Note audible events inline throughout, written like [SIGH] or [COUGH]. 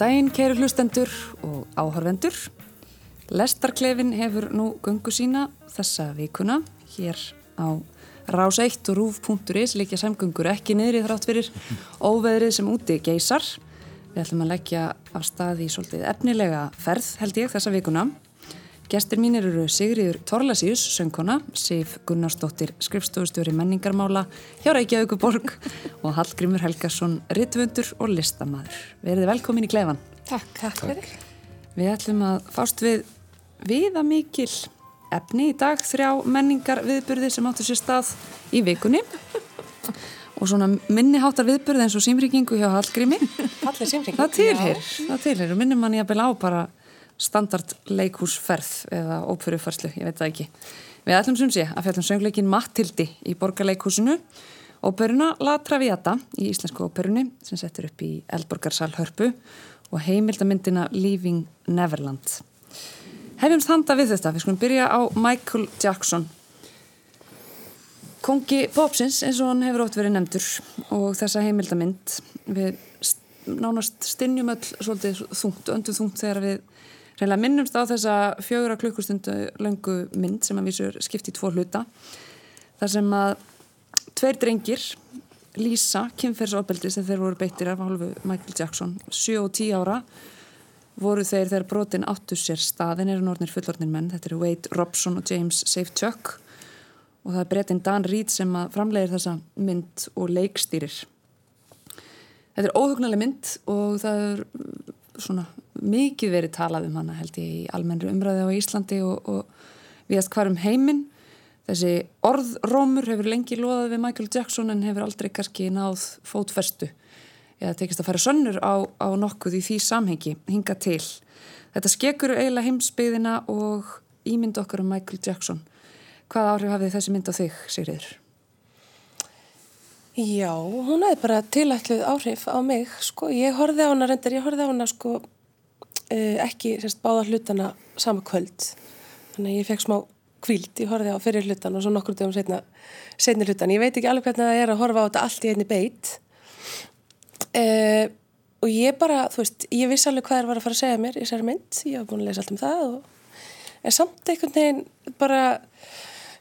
daginn, kæru hlustendur og áhörvendur. Lestarklefin hefur nú gungu sína þessa vikuna hér á rás 1 og rúf.is líkja samgöngur ekki niður í þrátt fyrir óveðrið sem úti geysar. Við ætlum að leggja af stað í svolítið efnilega ferð held ég þessa vikuna. Gestir mínir eru Sigriður Torlasíus, söngkona, Sif Gunnarsdóttir, skrifstofustjóri menningarmála hjá Reykjavíkuborg [LAUGHS] og Hallgrimur Helgarsson, rittvöndur og listamæður. Verðið velkomin í klefan. Takk, takk fyrir. Við ætlum að fást við viða mikil efni í dag, þrjá menningar viðburði sem áttu sér stað í vikunni og svona minniháttar viðburði eins og símringingu hjá Hallgrimi. [LAUGHS] Fallið símringingu. Það tilheyr, það tilheyr og minnum mann ég að byrja á bara standard leikúsferð eða ópfyrirfarslu, ég veit það ekki. Við ætlum sem sé að fjallum söngleikin Mattildi í borgarleikúsinu óperuna La Traviata í íslensku óperunni sem settur upp í Eldborgarsal Hörpu og heimildamindina Leaving Neverland. Hefjum standa við þetta, við skulum byrja á Michael Jackson. Kongi Popsins eins og hann hefur ótt verið nefndur og þessa heimildamind við nánast stinnjum öll svolítið þungt, öndu þungt þegar við reynilega minnumst á þessa fjögur að klukkustundu löngu mynd sem að vísur skipti í tvo hluta þar sem að tveir drengir lýsa kynferðsopeldi sem þeir voru beittir af hálfu Michael Jackson 7 og 10 ára voru þeir þegar brotin áttu sér staðin eru nortnir fullornir menn, þetta eru Wade Robson og James Safechuck. Og það er breytin Dan Reed sem framlegir þessa mynd og leikstýrir. Þetta er óhugnarlega mynd og það er svona mikið verið talað um hana held ég í almennri umræði á Íslandi og, og viðast hvarum heiminn þessi orðrómur hefur lengi loðað við Michael Jackson en hefur aldrei kannski náð fótferstu eða tekist að fara sönnur á, á nokkuð í því samhengi hinga til. Þetta skekur eiginlega heimsbyðina og ímynd okkar um Michael Jackson. Hvað áhrif hafið þessi mynd á þig, Sigriður? Já, hún hefði bara tilætluð áhrif á mig, sko. Ég horfið á hana reyndar, ég horfið á hana, sko, ekki sérst báða hlutana sama kvöld. Þannig að ég fekk smá kvíld, ég horfið á fyrir hlutan og svo nokkur dögum setna, setni hlutan. Ég veit ekki alveg hvernig það er að horfa á þetta allt í einni beitt. Uh, og ég bara, þú veist, ég vissi alveg hvað það var að fara að segja mér í þessari mynd, ég hef búin að lesa allt um það og en samt einhvern veginn bara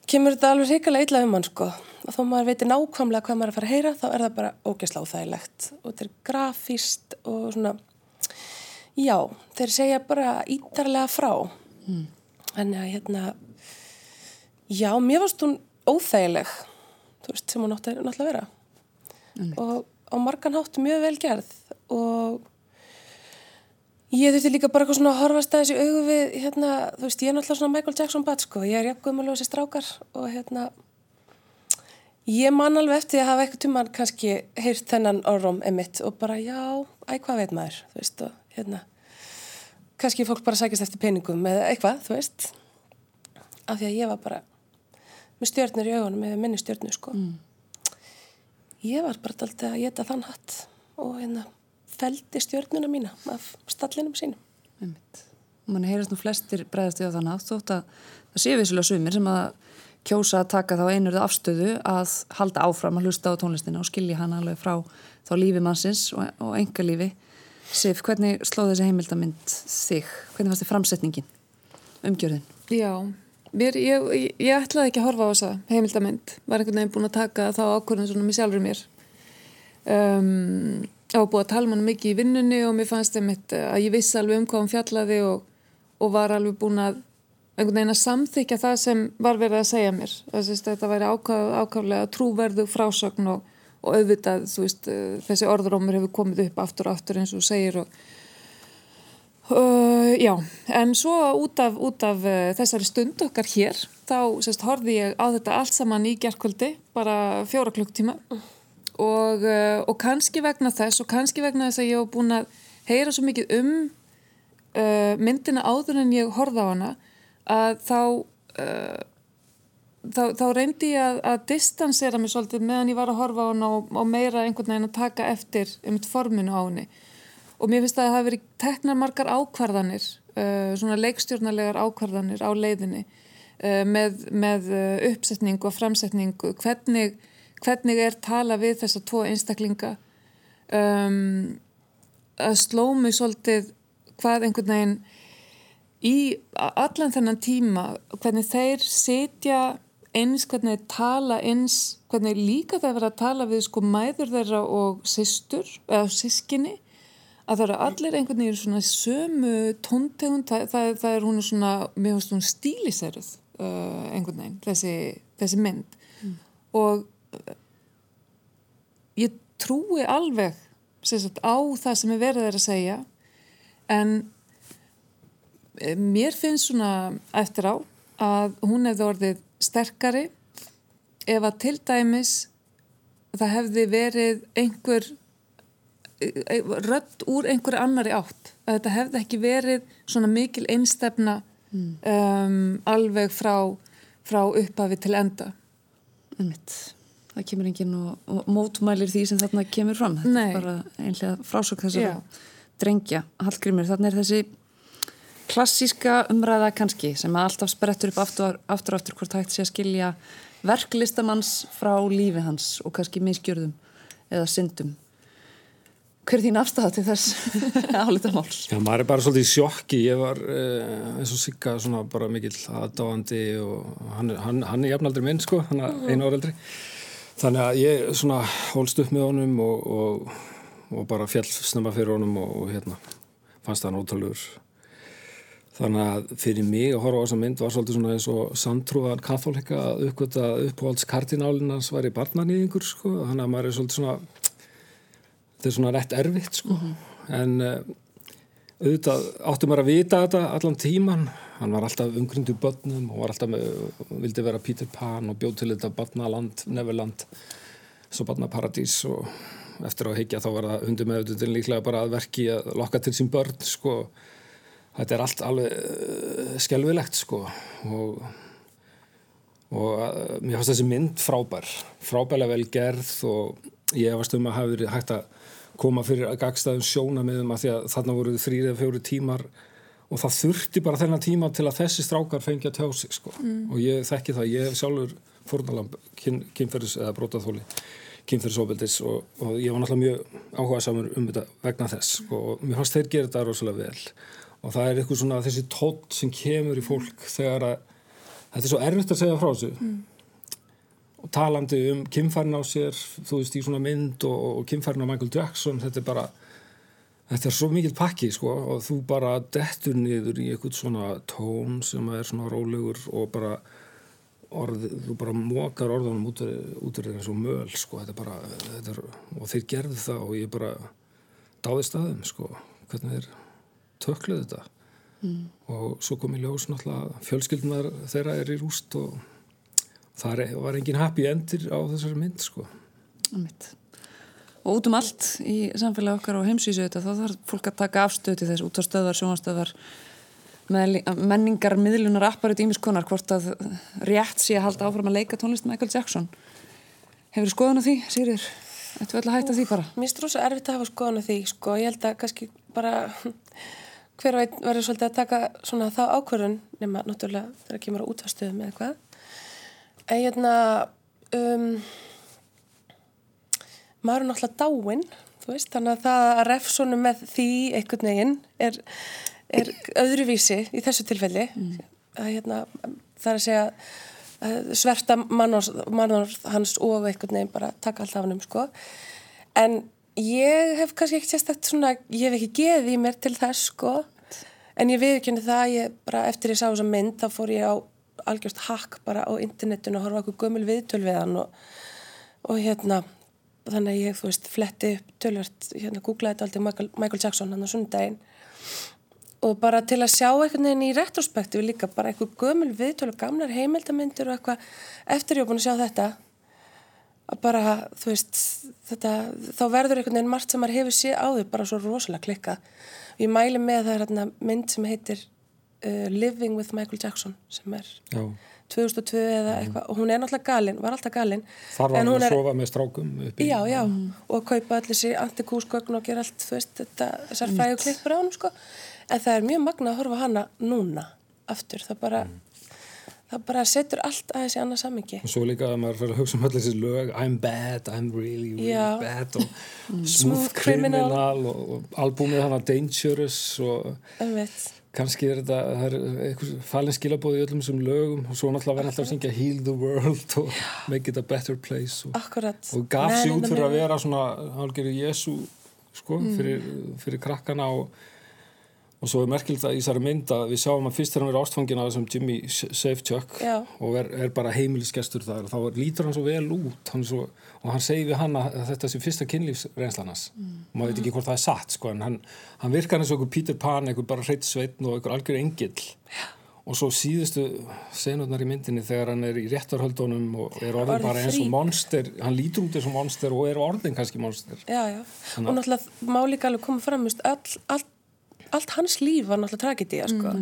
kemur þetta alveg reyngarlega illa um hann sko og þó maður veitir nákvæmlega hvað maður er að fara að heyra þá er það bara ógeðsla óþægilegt og þetta er grafíst og svona já, þeir segja bara ítarlega frá mm. þannig að hérna já, mér varst hún óþægileg þú veist, sem hún átti náttúrulega að vera mm. og á margan hátt mjög vel gerð og ég þurfti líka bara eitthvað svona að horfast aðeins í augu við hérna, þú veist, ég er náttúrulega svona Michael Jackson bat sko, ég er jafnkvæm alveg þessi strákar og hérna ég man alveg eftir að hafa eitthvað tíman kannski heyrt þennan orðrum emitt og bara já, æg hvað veit maður þú veist, og hérna kannski fólk bara sækist eftir peningum eða eitthvað, þú veist af því að ég var bara með stjórnur í augunum eða minni stjórnur sko mm ég var bara alltaf að geta þann hatt og hérna feldi stjórnuna mína af stallinum sínum. Man heyrast nú flestir bregðast á þann hatt þótt að það sé vissulega sumir sem að kjósa að taka þá einurðu afstöðu að halda áfram að hlusta á tónlistina og skilja hann alveg frá þá lífi mannsins og, og enga lífi. Sif, hvernig slóð þessi heimildamind þig? Hvernig fannst þið framsetningin? Umgjörðin? Já, Mér, ég, ég, ég ætlaði ekki að horfa á þessa heimildamind, var einhvern veginn búin að taka þá ákvörðin svona með sjálfur mér um, og búið að tala mann mikið í vinnunni og mér fannst einmitt að ég vissi alveg um hvað hún fjallaði og, og var alveg búin að einhvern veginn að samþykja það sem var verið að segja mér Þess, þetta væri ákaf, ákaflega trúverðu frásögn og, og auðvitað veist, þessi orðrómur hefur komið upp aftur og aftur eins og segir og Uh, já, en svo út af, út af uh, þessari stund okkar hér þá sérst horfið ég á þetta allt saman í gerðkvöldi, bara fjóra klukktíma og, uh, og kannski vegna þess og kannski vegna þess að ég hef búin að heyra svo mikið um myndina áður en ég horfið á hana að þá þá, þá reyndi ég að, að distansera mig svolítið meðan ég var að horfa á hana og, og meira einhvern veginn að taka eftir um forminu á henni. Og mér finnst að það hafi verið teknar margar ákvarðanir, uh, svona leikstjórnarlegar ákvarðanir á leiðinni uh, með, með uh, uppsetningu og framsetningu, hvernig, hvernig er tala við þessa tvo einstaklinga? Um, að sló mig svolítið hvað einhvern veginn í allan þennan tíma hvernig þeir setja eins, hvernig þeir tala eins, hvernig líka þeir vera að tala við sko mæður þeirra og sýstur eða sískinni að það eru allir einhvern veginn svona sömu tóntegund, það, það, það er hún svona, mér finnst hún stíliseruð uh, einhvern veginn, þessi, þessi mynd mm. og uh, ég trúi alveg sagt, á það sem er verið að segja en eh, mér finnst svona eftir á að hún hefði orðið sterkari ef að til dæmis það hefði verið einhver rödd úr einhverju annari átt að þetta hefði ekki verið svona mikil einstefna mm. um, alveg frá, frá upphafi til enda Einmitt. það kemur enginn og, og mótmælir því sem þarna kemur fram þetta Nei. er bara einlega frásök þessar að drengja Hallgrímur, þarna er þessi klassíska umræða kannski sem alltaf sprettur upp aftur aftur, aftur hvort hægt sé að skilja verklistamanns frá lífi hans og kannski miskjörðum eða syndum Hver er þín afstæða til þess [LAUGHS] álita máls? Já, maður er bara svolítið í sjokki. Ég var eh, eins og Sigga svona bara mikill aðdáandi og hann, hann, hann er jafnaldri minn sko, hann er einu áreldri. Þannig að ég svona hólst upp með honum og, og, og bara fjall snemma fyrir honum og, og hérna fannst það náttúrulegur. Þannig að fyrir mig að horfa á þessa mynd var svolítið svona eins og samtrúðan katholika að uppgöta uppáhaldskardinálinn var í barnanýðingur sko, þannig að maður er svolítið svona þetta er svona rétt erfitt sko. Mm -hmm. en uh, auðvitað áttum maður að vita þetta allan tíman hann var alltaf umgrundu börnum og var alltaf með, vildi vera Peter Pan og bjóð til þetta barnaland, Neverland svo barnaparadís og eftir að heikja þá var það hundi með auðvitað líklega bara að verki að lokka til sín börn sko þetta er allt alveg uh, skelvilegt sko og og uh, mér finnst þessi mynd frábær frábærlega vel gerð og ég varst um að hafa verið hægt að koma fyrir að gagstaðum sjóna með um að því að þarna voru þrýri eða fjóri tímar og það þurfti bara þennan tíma til að þessi strákar tjá sig sko. mm. og ég þekki það, ég sjálfur fórnalamb, kyn, kynferðis eða brótaþóli kynferðisofbildis og, og ég var náttúrulega mjög áhuga samur um þetta vegna þess sko. og mér fannst þeir gera þetta rosalega vel og það er eitthvað svona þessi tótt sem kemur í fólk þegar að þetta er svo erfitt að segja frá þessu. Mm. Og talandi um kynfærin á sér þú veist í svona mynd og, og kynfærin á Michael Jackson þetta er bara þetta er svo mikið pakki sko og þú bara dettur niður í eitthvað svona tón sem er svona rólegur og bara orð, þú bara mókar orðunum út úr og möl sko þetta er bara þetta er, og þeir gerðu það og ég bara dáði staðum sko hvernig þeir tökluðu þetta mm. og svo kom ég ljós náttúrulega fjölskyldunar þeirra er í rúst og það var engin happy endir á þessari mynd sko. og út um allt í samfélagi okkar og heimsvísu þetta þá þarf fólk að taka afstöð til þess út á stöðar, sjónastöðar menningar, miðlunar, apparit ímiskonar hvort að rétt sé að halda áfram að leika tónlist Michael Jackson hefur þú skoðan á því, Sýrir? Ættu vel að hætta því bara? Mér finnst það rosa erfitt að hafa skoðan á því sko, ég held að kannski bara hver veit verður svolítið að taka svona þá ákvörðun nema náttúrulega þegar það kemur á útvarstöðum eða eitthvað. En hérna um, maður er náttúrulega dáinn veist, þannig að það að refsónu með því einhvern veginn er, er öðruvísi í þessu tilfelli. Mm. að hérna það er að segja sverta mannar hans og einhvern veginn bara taka allt af hann um sko. En ég hef kannski ekki sérstakt svona, ég hef ekki geðið í mér til þess sko. En ég viðkynni það, ég bara eftir ég sá þessa mynd þá fór ég á algjörst hakk bara á internetinu og horfa okkur gömul viðtöl við hann og, og hérna þannig að ég, þú veist, fletti upp tölvert, hérna, googlaði þetta alltaf Michael, Michael Jackson hann á sundaginn og bara til að sjá einhvern veginn í retrospektífi líka bara eitthvað gömul viðtöl og gamlar heimildamindir og eitthvað eftir ég er búin að sjá þetta að bara, þú veist þetta, þá verður einhvern veginn margt sem maður hefur séð á þau bara svo rosalega klikkað ég mæli með það er hérna mynd sem heitir uh, Living with Michael Jackson sem er Já. 2002 eða eitthvað og hún er náttúrulega galinn, var alltaf galinn Þar var hún að sofa með strákum uppi. Já, já, mm. og að kaupa allir sér antikúsgögn og gera allt, þú veist, þetta, þessar fræðu klippur á hún, sko en það er mjög magna að horfa hana núna aftur, það bara mm. Það bara setur allt aðeins í annað sammingi. og svo líka að maður fyrir að hugsa um öll þessi lög I'm bad, I'm really, really Já. bad og [LAUGHS] Smooth Smooth Criminal, Criminal. og, og albúmið hana Dangerous og Einmitt. kannski er þetta það er eitthvað falin skilabóð í öllum þessum lögum og svo náttúrulega verður alltaf að syngja Heal the World og Make it a better place og, og gaf in út fyrir að vera svona hálfgerðu Jésu sko, Mm. fyrir, fyrir krakkana og, og svo er merkilegt að í þessari mynd að við sjáum að fyrst þegar hann verið ástfangin af þessum Jimmy Safechuck Já. og er, er bara heimilisgestur þar og þá lítur hann svo vel út hann svo, og hann segir við hann að þetta sé fyrsta kynlífsreynslannas mm. og maður veit ekki hvort það er satt sko, en hann, hann virkar eins og einhver Peter Pan einhver bara hreitt sveitn og einhver algjör engill og svo síðustu senurnar í myndinni þegar hann er í réttarhöldunum og er orðin bara eins og monster hann lítur út eins og monster og er orðin kannski monster Já, já. Og náttúrulega má allt, hans líf var náttúrulega tragedía, sko.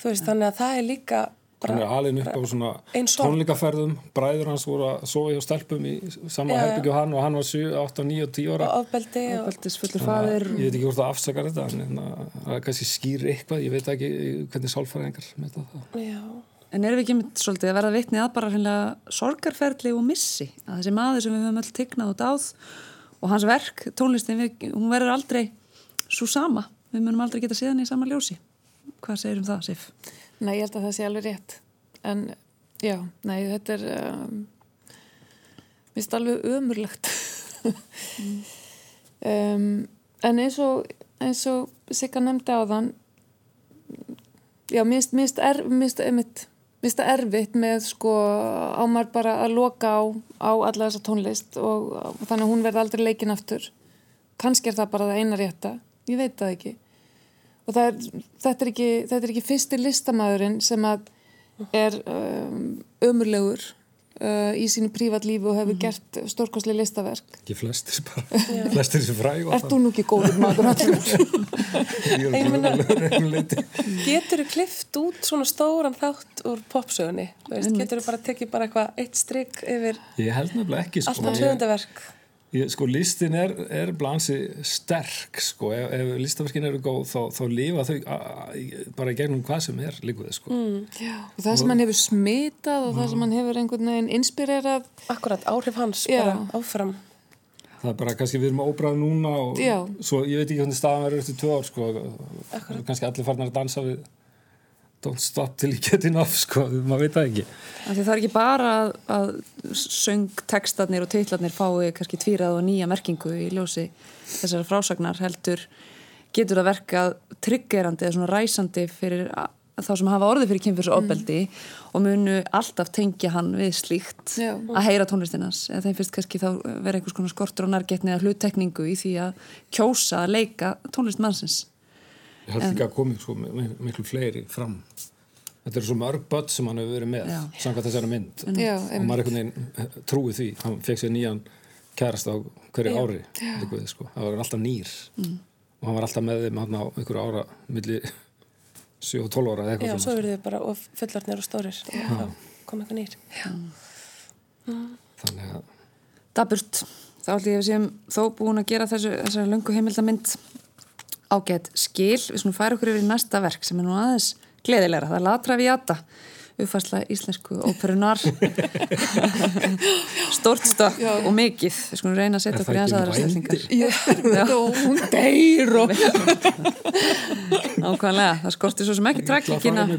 Þú veist, þannig að það er líka hann er alin upp á svona tónleikaferðum. Bræður hans voru að sofa hjá stelpum í sama já. herbyggju og hann og hann var 7, 8, 9 og 10 ára. Og ofbeldi og... Baldis fullur faðir. ég veit ekki hvort það afsakar þetta en hérna, það kannski skýr eitthvað. Ég veit ekki hvernig sálfræðingar með það. Já. En erum við ekki mynd svolítið að verða vitni að bara hreinlega sorgarferðli og missi? Að þessi maður sem við höfum öll tignað og dáð og hans verk, tónlistin, við, hún verður aldrei svo sama. Við munum aldrei geta séðan í sama ljósi. Hvað segir um það, Sif? Nei, ég held að það sé alveg rétt. En já, nei, þetta er, um, mér finnst alveg ömurlegt. um, [LAUGHS] en eins og, eins og Sigga nefndi á þann, já, mér finnst er, erfitt með sko á maður bara að loka á, á alla þessa tónlist og, og þannig að hún verði aldrei leikin aftur. Kannski er það bara það eina rétta, ég veit það ekki og það er, þetta, er ekki, þetta er ekki fyrsti listamæðurinn sem að er um, ömurlegur uh, í sínu prívatlífi og hefur gert stórkostlega listaverk ekki flestir bara flestir sem fræg Ert þú nú ekki góður maður [LAUGHS] allur? ég Getur þú klift út svona stóran þátt úr popsögunni? Þú veist, getur þú bara tekið bara eitthvað eitt strikk yfir held nefnilega ekki sko. alltaf Ég- höfundaverk? Ég, sko, listin er, er blansi sterk, sko, ef, ef listaverkin eru góð, þá, þá lifa þau a, bara í gegnum hvað sem er líkuð, sko. Mm. og það sem hann hefur smitað og það sem hann hefur einhvern veginn inspirerað Akkurat, áhrif hans Já. bara áfram. Það er bara, kannski við erum að óbræða núna og Já. svo, ég veit ekki hvernig staðan verður eftir tvö ár, sko, kannski allir farnar að dansa við don't stop till you get enough, sko, maður veit það ekki. Af því það er ekki bara að, að söngtekstarnir og titlarnir fái kannski tvírað og nýja merkingu í ljósi þessara frásagnar heldur getur það verkað triggerandi eða svona ræsandi fyrir þá sem hafa orðið fyrir kynfyrsofbeldi og munu alltaf tengja hann við slíkt Já. að heyra tónlistinans eða þeim finnst kannski þá vera einhvers konar skortur og nærgetni eða hluttekningu í því að kjósa að leika tónlist mannsins Ég held ekki að komi svo mi- mi- miklu fleiri fram. Þetta eru svo mörg börn sem hann hefur verið með, Já. samkvæmt þessari mynd. Já, og maður einhvern veginn eh, trúi því. Hann fekk sér nýjan kærast á hverju Já. ári. Líkuð, sko. Það var alltaf nýr. Og hann var alltaf með þeim hann á einhverju ára, milli [LAUGHS] 7 og 12 ára eða Já, eitthvað svo svona. verður þau bara of fullarnir og stórir og kom eitthvað nýr. Þannig að Daburt, þá ætlum ég að við séum þó búin að gera þessu, þessari löngu heimildamind ágætt skil. Við svona færa okkur yfir í næsta verk sem er nú aðeins gleðilegra. Það er Latra Viata, uppfærsla íslensku óperunar. [LAUGHS] Stort stökk og mikið. Við skulum reyna að setja okkur í aðeins aðra og hún deyr og Nákvæmlega, það skorti svo sem ekki konur.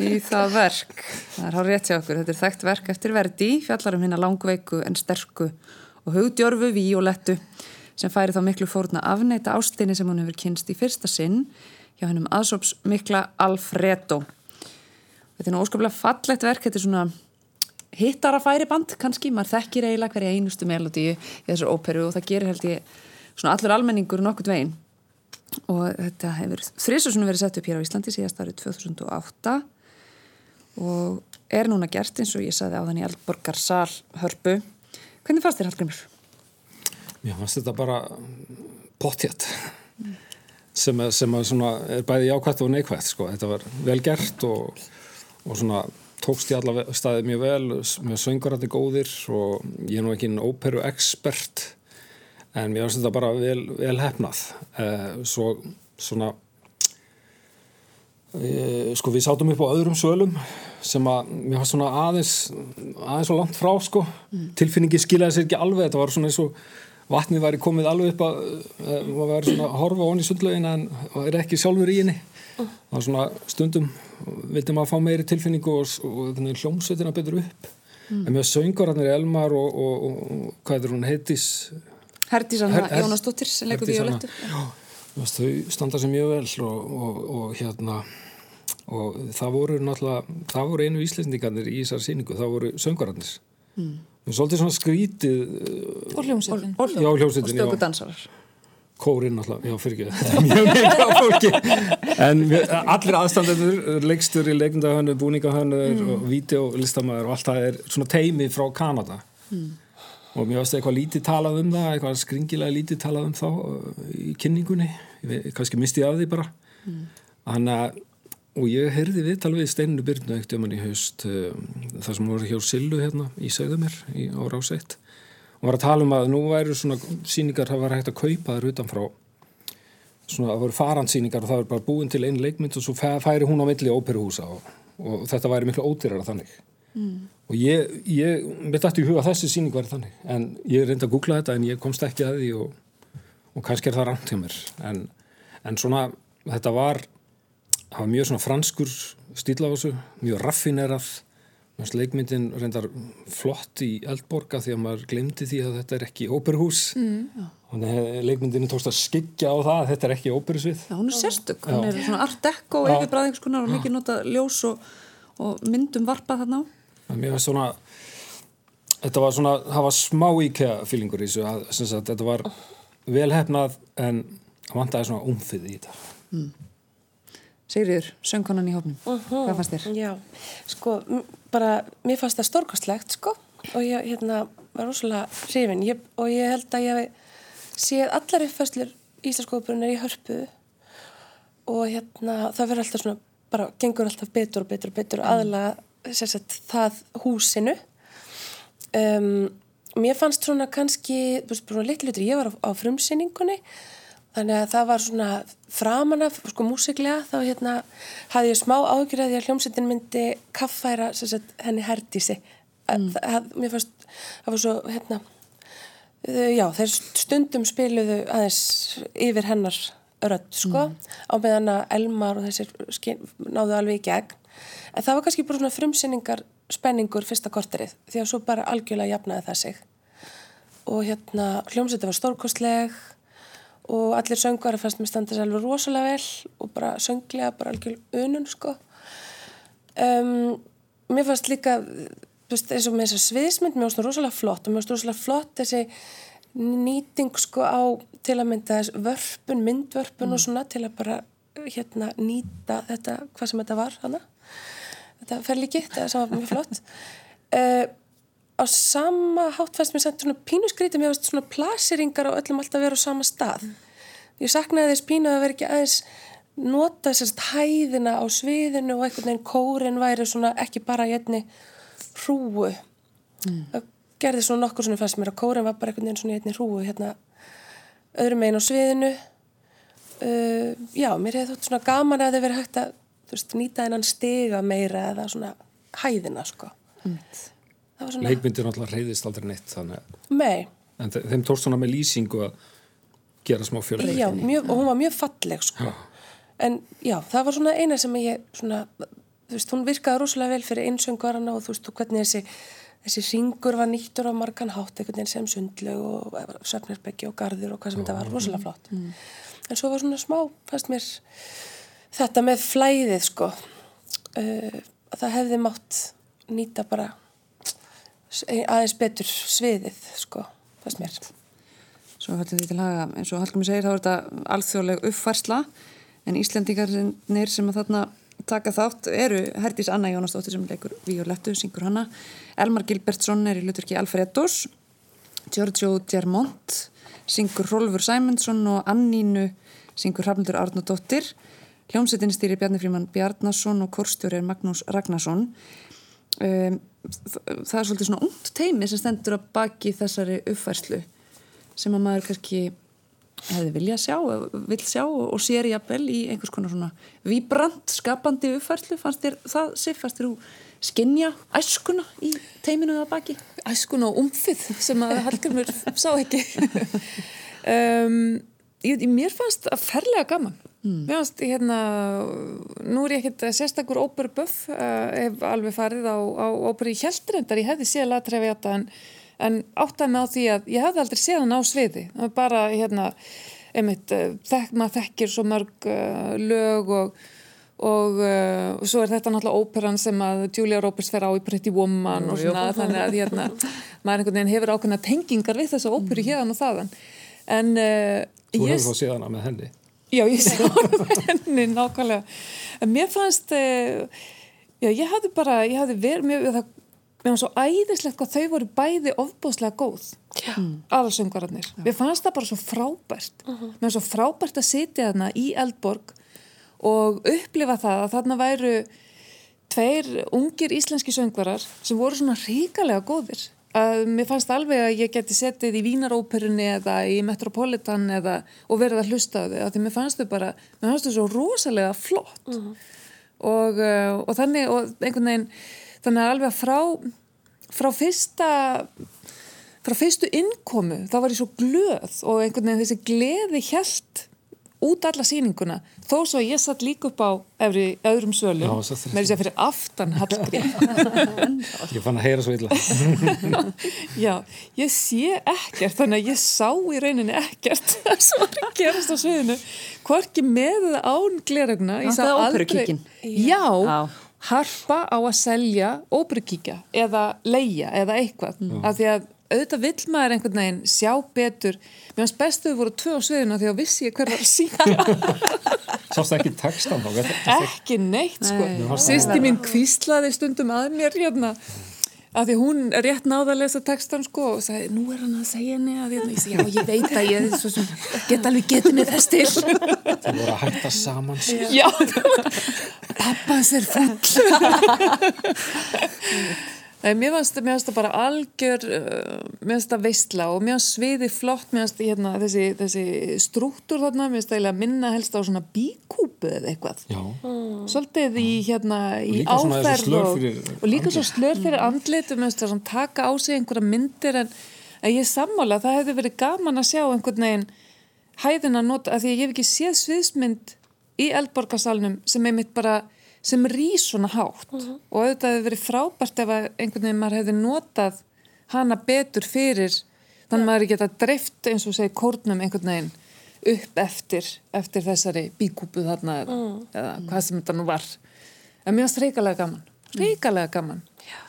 í það verk. Það er hár rétt hjá okkur. Þetta er þekkt verk eftir verdi, fjallar um hérna langveiku en sterku og hugdjörfu víolettu sem færi þá miklu fórna afneita ástinni sem hún hefur kynst í fyrsta sinn hjá hennum aðsóps mikla Alfredo. Þetta er nú óskaplega fallegt verk, þetta er svona hittara færi band kannski, maður þekkir eiginlega hverja einustu melodíu í þessar óperu og það gerir held ég svona allur almenningur nokkurt veginn og þetta hefur þrísusunum verið sett upp hér á Íslandi síðast árið 2008 og er núna gert eins og ég saði á þann í Eldborgar sal hörpu. Hvernig fannst þér Hallgrimur? Mér fannst þetta bara pottjætt sem, að- sem svona er bæði jákvætt og neikvætt sko. Þetta var vel gert og, og svona tókst í alla staði mjög vel með söngurandi góðir og ég er nú ekki en óperu expert en mér finnst þetta bara vel, vel hefnað eh, svo svona e, sko við sátum upp á öðrum svölum sem að mér fannst svona aðeins aðeins svo langt frá sko. Tilfinningi skilaði sér ekki alveg þetta var svona eins og vatnið væri komið alveg upp að maður væri svona að horfa onni í sundlaugin en er ekki sjálfur í henni. Það var svona stundum vildi maður fá meiri tilfinningu og, og, og hljómsveitina betur upp. En mér söngararnir Elmar og, og, og hvað er hún heitis Herdísan Her- Her- Jónasdóttir sem leikur Herdís Anna. Já, þú veist, þau standa sér mjög vel og, og, og hérna og það voru náttúrulega það voru einu íslendingarnir í þessar síningu það voru söngararnir mm. Svolítið svona skrítið uh, Og hljómsveitin. Og, Já, og hljómsveitin, stöku dansarar. kórinn náttúrulega, já fyrir ekki. [LAUGHS] Er mjög mikið af fólki. En við, allir aðstandendur leikstur í leikndahönnu, búningahönnu og videolistamæður og allt það er svona teimi frá Kanada. Og mér varst eitthvað lítið talað um það eitthvað skringilega lítið talað um þá uh, í kynningunni, ég veit, kannski misti ég af því bara. Þannig að og ég heyrði viðtal við Steininu Byrnu eitt um hann í haust uh, þar sem voru hjá Sillu hérna í Segðumir í ára áseitt og var að tala um að nú væru svona síningar það var hægt að kaupa þær utanfrá. Svona það voru farandsýningar og það var bara búin til einn leikmynd og svo fæ- færi hún á milli óperuhúsa og, og þetta væri miklu ódýrara þannig. Mm. og ég, ég mitt ætti í huga þessi síning væri þannig en ég reyndi að googla þetta en ég komst ekki að því og, og kannski er það rangt hjá mér. En, en svona þetta var það var mjög svona franskur stíl á þessu, mjög raffinerað. Leikmyndin reyndar flott í Eldborga því að maður glemdi því að þetta er ekki óperuhús mm. og leikmyndin tókst að skikja á það að þetta er ekki óperusvið Já, hún er sérstök, hún er svona art deco Já. yfir bræðingskunar og mikið nota ljós og, og myndum varpa þarna á. Mér finnst svona þetta var svona, það var smá íkja fílingur í þessu að sagt, þetta var velhefnað en það vantaði svona umfið í þetta Sigriður, söngkonan í hófnum. Hvað fannst þér? Já, sko, bara, mér fannst það stórkostlegt, sko, og ég, hérna, var rosalega hrifin, ég, og ég held að ég séð allar uppfæslur Íslandskóðubrunnar í hörpu. Og hérna, það verður alltaf svona, bara, gengur alltaf betur og betur og betur. Og aðlaga, sérsett, það húsinu. Um, mér fannst svona kannski, þú veist, bara litlu hlutur, ég var á, á frumsýningunni, Þannig að það var svona framan af, sko, músiklega, þá hérna hafði ég smá ágjur að því að hljómsveitin myndi kaffæra sagt, henni herdísi. Mm. Það, mér fannst, það var svo, hérna, já, þeir stundum spiluðu aðeins yfir hennar rödd, sko, á meðan að Elmar og þessir skin, náðu alveg í gegn. En það var kannski bara svona frumsýningar spenningur fyrsta korterið, því að svo bara algjörlega jafnaði það sig. Og hérna, hljómsveitin var stórkostleg, og allir söngvar fannst mér standa sér alveg rosalega vel og bara sönglega, bara algjör unun sko. Um, mér fannst líka veist, eins og með þessa sviðismynd mér fannst það rosalega flott og mér fannst rosalega flott þessi nýting sko á til að mynda þess vörpun, myndvörpun og svona til að bara hérna nýta þetta, hvað sem þetta var hana þetta fer líki, þetta var mjög flott. Uh, [LAUGHS] á sama hátt fannst mér samt svona pínusgrítum ég fannst svona plaseringar á öllum alltaf vera á sama stað. Ég saknaði þess pínu að vera ekki aðeins nota sérst hæðina á sviðinu og einhvern veginn kórin væri svona ekki bara í einni hrúu það gerði svona nokkur svona fannst mér að kórin var bara einhvern veginn svona í einni hrúu hérna öðrum megin á sviðinu. Uh, já, mér hefði þótt svona gaman að þið verið hægt að veist, nýta þennan stiga meira eða svona hæðina sko. Það var svona, leikmyndin alltaf reyðist aldrei neitt þannig. Mei en þe- þeim tókst svona með lýsingu að gera smá fjölbreytni. já, mjög, og hún var mjög falleg sko. en já, það var svona eina sem ég svona, þú veist, hún virkaði rosalega vel fyrir einsöngvarana og þú veist, og hvernig þessi þessi ringur var nýttur á margan hátt einhvern veginn sem sundlög og söfnirbeggi og garður og hvað sem þetta var, rosalega flott. En svo var svona smá, fannst mér þetta með flæðið sko. Uh, að það hefði mátt nýta bara aðeins betur sviðið sko, fannst mér. Svo höllum við til haga, eins og Hallgrimur segir, þá er þetta alþjóðleg uppfærsla en Íslendingarnir sem að þarna taka þátt eru Herdís Anna Jónasdóttir sem leikur Violettu, syngur hana Elmar Gilbertsson er í hlutverki Alfredos Giorgio Germont syngur Rolfur Sæmundsson og Annínu syngur Hrafnildur Arnódóttir Hljómsettin stýri Bjarni Fríman Bjarnason og korstjóri er Magnús Ragnarsson. Um, það er svolítið svona ungt teimi sem stendur að baki þessari uppfærslu sem að maður kannski hefði vilja sjá, vil sjá og sér jafnvel í einhvers konar svona vibrant, skapandi uppfærslu. Fannst þér það, Sif, fannst þér þú skinja æskuna í teiminu það baki? Æskuna og umfið sem að Hallgrimur sá ekki. [LAUGHS] Um, ég, mér fannst að ferlega gaman mm. mér fannst, hérna nú er ég ekkert sérstakur óperuböf uh, hef alveg farið á, á óperu í Hjeldrendar, ég hefði séð latræfi en, en áttaði mig á því að ég hefði aldrei séð hann á sviði bara hérna einmitt, þekk, maður þekkir svo mörg uh, lög og og uh, svo er þetta náttúrulega óperan sem að Julia Roberts fer á í Pretty Woman og svona jú. þannig að hérna, [LAUGHS] maður einhvern veginn hefur ákveðna tengingar við þessa óperu mm. hérna og þaðan en uh, Þú hefur þá séð hana með henni Já, ég með [LAUGHS] henni nákvæmlega. En mér fannst uh, já, ég hafði bara, ég hafði verið mér, það, mér var svo æðislegt að þau voru bæði ofbúslega góð aðalsöngararnir, mér fannst það bara svo frábært. -huh. mér var svo frábært að sitja þarna í Eldborg og upplifa það að þarna væru tveir ungir íslenski söngvarar sem voru svona ríkalega góðir að mér fannst alveg að ég geti settið í Vínaróperunni eða í Metropolitan eða og verið að hlusta á þau að því mér fannst þau bara, mér fannst þau svo rosalega flott uh mhm. -huh. og, uh, og þannig og einhvern veginn þannig að alveg frá frá fyrsta frá fyrstu innkomu þá var ég svo glöð og einhvern veginn þessi gleði hjælt út alla síninguna þó svo ég satt líka upp á efri, öðrum svölum. Með þess að fyrir aftan Hallgrím [LAUGHS] ég fann að heyra svo illa. [LAUGHS] Já, ég sé ekkert þannig að ég sá í rauninni ekkert [LAUGHS] það sem var að gerast á sviðinu. Hvorki með án glerögna það er óperukíkin já, harpa á að selja óperukíkja eða leia eða eitthvað. Mm. af því að auðvitað vill maður einhvern veginn sjá betur. Mér finnst bestuðu voru tvö á sviðina því að vissi ég hver var að sína. [LAUGHS] Sást ekki textan þá? Ekki neitt sko. Nei, Sýsti mín kvíslaði stundum að mér hérna að því hún er rétt náða að lesa textan sko og sagði, nú er hann að segja henni að hérna, ég já ég veit að ég get alveg getið með þess til. Það voru að hætta saman. Sko. Já, [LAUGHS] pappas er full [LAUGHS] Nei, mér finnst það bara algjör, uh, mér finnst það veistla og mér finnst sviði flott, mér finnst hérna, þessi, þessi strúktur þarna, mér finnst það minna helst á svona bíkúpu eða eitthvað. Já. Svolítið í, hérna, í áferð og, og líka svo slör fyrir andlit og mér finnst það svona taka á sig einhverja myndir en, en ég sammála, það hefði verið gaman að sjá einhvern veginn hæðin að nota, að því ég hef ekki séð sviðsmynd í eldborgarsalunum sem einmitt bara sem rýs svona hátt mhm. -huh. og auðvitað hefur verið frábært ef einhvern veginn maður hefði notað hana betur fyrir þannig að maður geta dreift eins og segi kórnum einhvern veginn upp eftir, eftir þessari bíkúpu þarna -huh. eða hvað sem þetta nú var en mér finnst reikalega gaman reikalega gaman Já.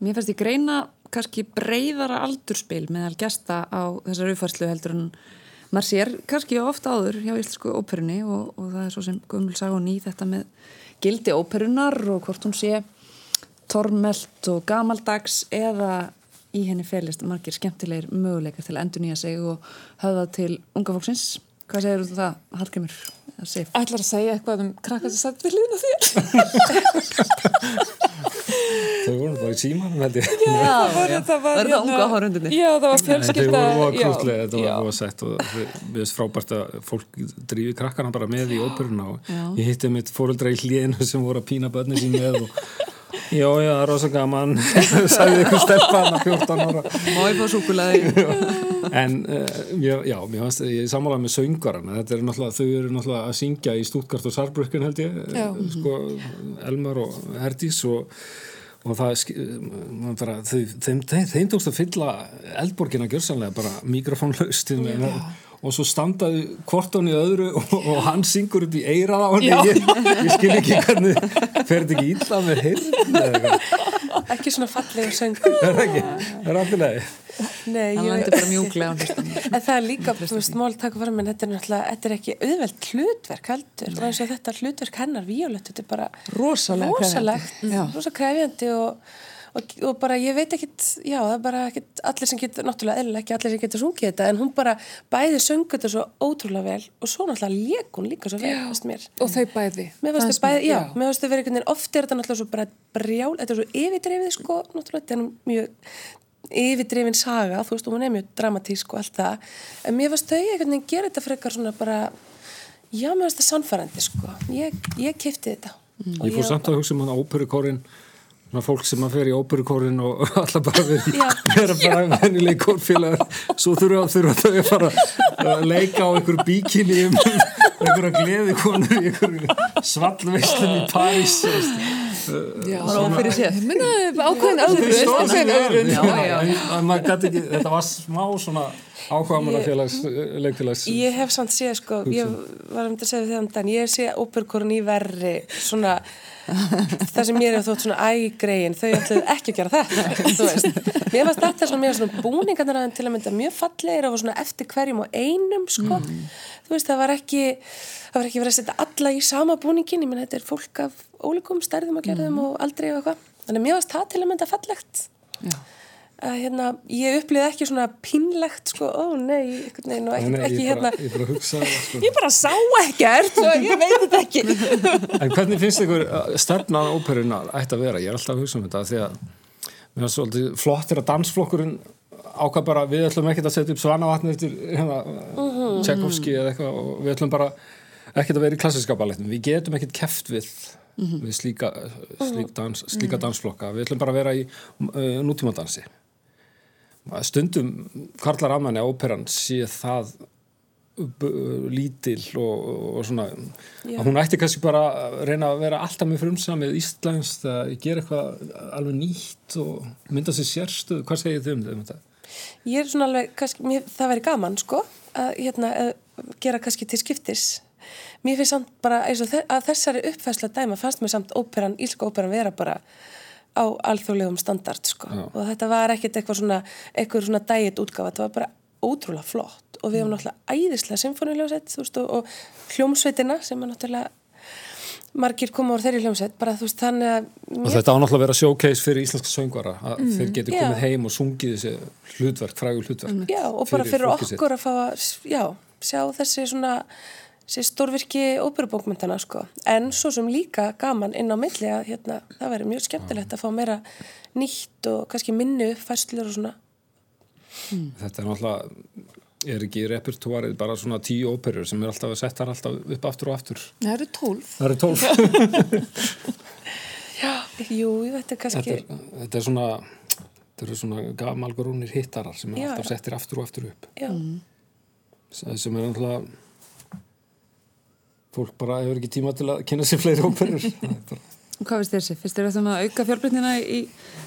Mér finnst ég greina kannski breyðara aldurspil meðal gesta á þessar uppfærslu heldur en maður sér kannski ofta áður hjá Íslensku óperunni og, og það er svo sem Guðmul sag og ný þetta með gildi óperunar og hvort hún sé tormelt og gamaldags eða í henni felist margir skemmtilegir möguleikar til að endur nýja sig og höfða til unga fólksins. Hvað segir þú um það, Hallgrimur? Ætlar að segja eitthvað um krakkar sem satt við hlýðina þér? Þau voru bara í símanum held ég. Já, það var, það var, var það unga hórundinni Já, það var fjölskylda Þau voru krútlega, þetta var góða sett og við veist frábært að fólk drífi krakkarna bara með í óperuna og já. ég hitti mitt fóröldra í hlíðinu sem voru að pína börni sín með og Já, já, það er rosa gaman. [LAUGHS] Sagði ykkur stefan að 14 ára. Má ég fá súkulæði [LAUGHS] En uh, já, mér finnst ég samála með söngarana, þetta er náttúrulega þau eru náttúrulega að syngja í Stuttgart og Sarbrücken held ég, já. sko Elmar og Herdís og og það bara, þeim, þeim, þeim tókst að fylla eldborgina gjörsanlega bara mikrofónlaust og svo standaði kvortón í öðru og, og hann syngur upp í eirað á hann ég, ég skil ekki hvernig fer þetta ekki ílla með heyrn ekki svona fallega söngur. Það er ekki, það er alltaf leið Nei, hann lendir bara mjúklega en það er líka, þú veist, mál taka fram en þetta er náttúrulega, þetta er ekki auðvelt hlutverk heldur, og eins og þetta hlutverk hennar Víolett, þetta er bara rosalegt rosalega krefjandi og, og, og bara, ég veit ekkit já, það er bara ekkit, allir sem getur náttúrulega eðlilega ekki allir sem getur sungið þetta, en hún bara bæði söngur þetta svo ótrúlega vel og svo náttúrulega leik hún líka svo vel, veist mér. og þau bæði, mér veist þau bæði, já, já. mér veist þau verið einhvern veginn, oft er þetta náttúrulega svo bara brjál, þetta er svo yfirdrefið sko, náttúrulega, þetta er mjög yfirdrifin saga, þú veist, og hún er mjög dramatísk og allt það, en mér varst þau einhvern veginn gera þetta frekar svona bara já, mér varst það sannfærandi, sko. Ég, ég kifti þetta. Og Ég fór samt að hugsa um hann óperukórin svona fólk sem að fer í óperukórin og [LAUGHS] alltaf bara verið [LAUGHS] vera bara vennileg kórfélagar. Svo þurfa, þurfa þau að fara að leika á einhver bíkinni um [LAUGHS] einhverja gleði konur í einhverju svallveislum í París Já, Ófyrir séð. Ég minna ákveðin öðru, ákveðin öðru. Já, já. En maður gæti ekki, þetta var smá svona ákvæmuna félags, leikfélags Ég hef samt séð sko, ég var um þetta að segja þegar um daginn, ég sé óperkorun í verri svona, það sem mér hefur þótt svona ægrein, þau ætluðu ekki að gera þetta, þú veist. Mér varst þetta svona mér svona búningarnir aðeins til að mynda mjög fallegir og svona eftir hverjum og einum sko, þú veist það var ekki, það var ekki verið að setja alla í sama búningin, ég menn þetta er fólk af ólíkum stærðum og gerðum og aldrei og eitthvað, þannig að mér varst það til að mynda fallegt Já. að hérna, ég upplýði ekki svona pínlegt sko, ó nei, veginn og ekki, ekki ég, hérna bara, ég bara hugsa það, sko. ég bara sá ekkert og ég veit þetta ekki [LAUGHS] En hvernig finnst ykkur stefnan óperuna ætti að vera? Ég er alltaf að hugsa um þetta því að mér er svolítið flott er að dansflokkurinn ákvað bara við ætlum ekkert að setja upp svanavatni eftir hérna, Tchaikovsky eða eitthvað og við ætlum bara ekkert að vera í klassiska ballettum. Við getum ekkert keft við, við slíka, slík dans, slíka dansflokka. Við ætlum bara að vera í uh, nútímadansi. Stundum Karlar Amanni óperan sé það lítil og, og svona Já. að hún ætti kannski bara að reyna að vera alltaf með frumsamið íslensk að gera eitthvað alveg nýtt og mynda sér sérstöð hvað segir þið um þetta? ég er svona alveg, kannski, mér, það væri gaman sko, að hérna, að gera kannski til skiptis mér finnst samt bara eins og þe að þessari uppfæsla dæma fannst mér samt óperan, íslika óperan vera bara á alþjóðlegum standard sko Já. og þetta var ekkert eitthvað svona eitthvað svona dægit útgáfa, þetta var bara ótrúlega flott og við hefum náttúrulega æðislega symfóniljósett, og, og hljómsveitina sem er náttúrulega margir koma úr þeirri hljómsveit, bara þú veist, þannig að Og þetta á náttúrulega að vera showcase fyrir íslenska söngvara að þeir geti Já. komið heim og sungið þessi hlutverk, frægur hlutverk Já, og bara fyrir sitt. okkur að fá að já, sjá þessi svona þessi stórvirki óperubókmyndana sko. en svo sem líka gaman inn á milli að hérna, það væri mjög skemmtilegt að fá meira nýtt og kannski minni uppfæslur og svona. Þetta er náttúrulega er ekki í repertuarið bara svona tíu óperur sem er alltaf að setja hann alltaf upp aftur og aftur? Það eru tólf. Það eru tólf. [LAUGHS] Jú, þetta er kannski þetta, er, þetta er svona þetta eru svona gamalgrúnir hittarar sem er Já. alltaf settir aftur og aftur upp. Já, sem er náttúrulega fólk bara hefur ekki tíma til að kynna sér fleiri óperur [LAUGHS] Það er Og hvað finnst þér sér? Finnst þér að auka fjölbreytnina í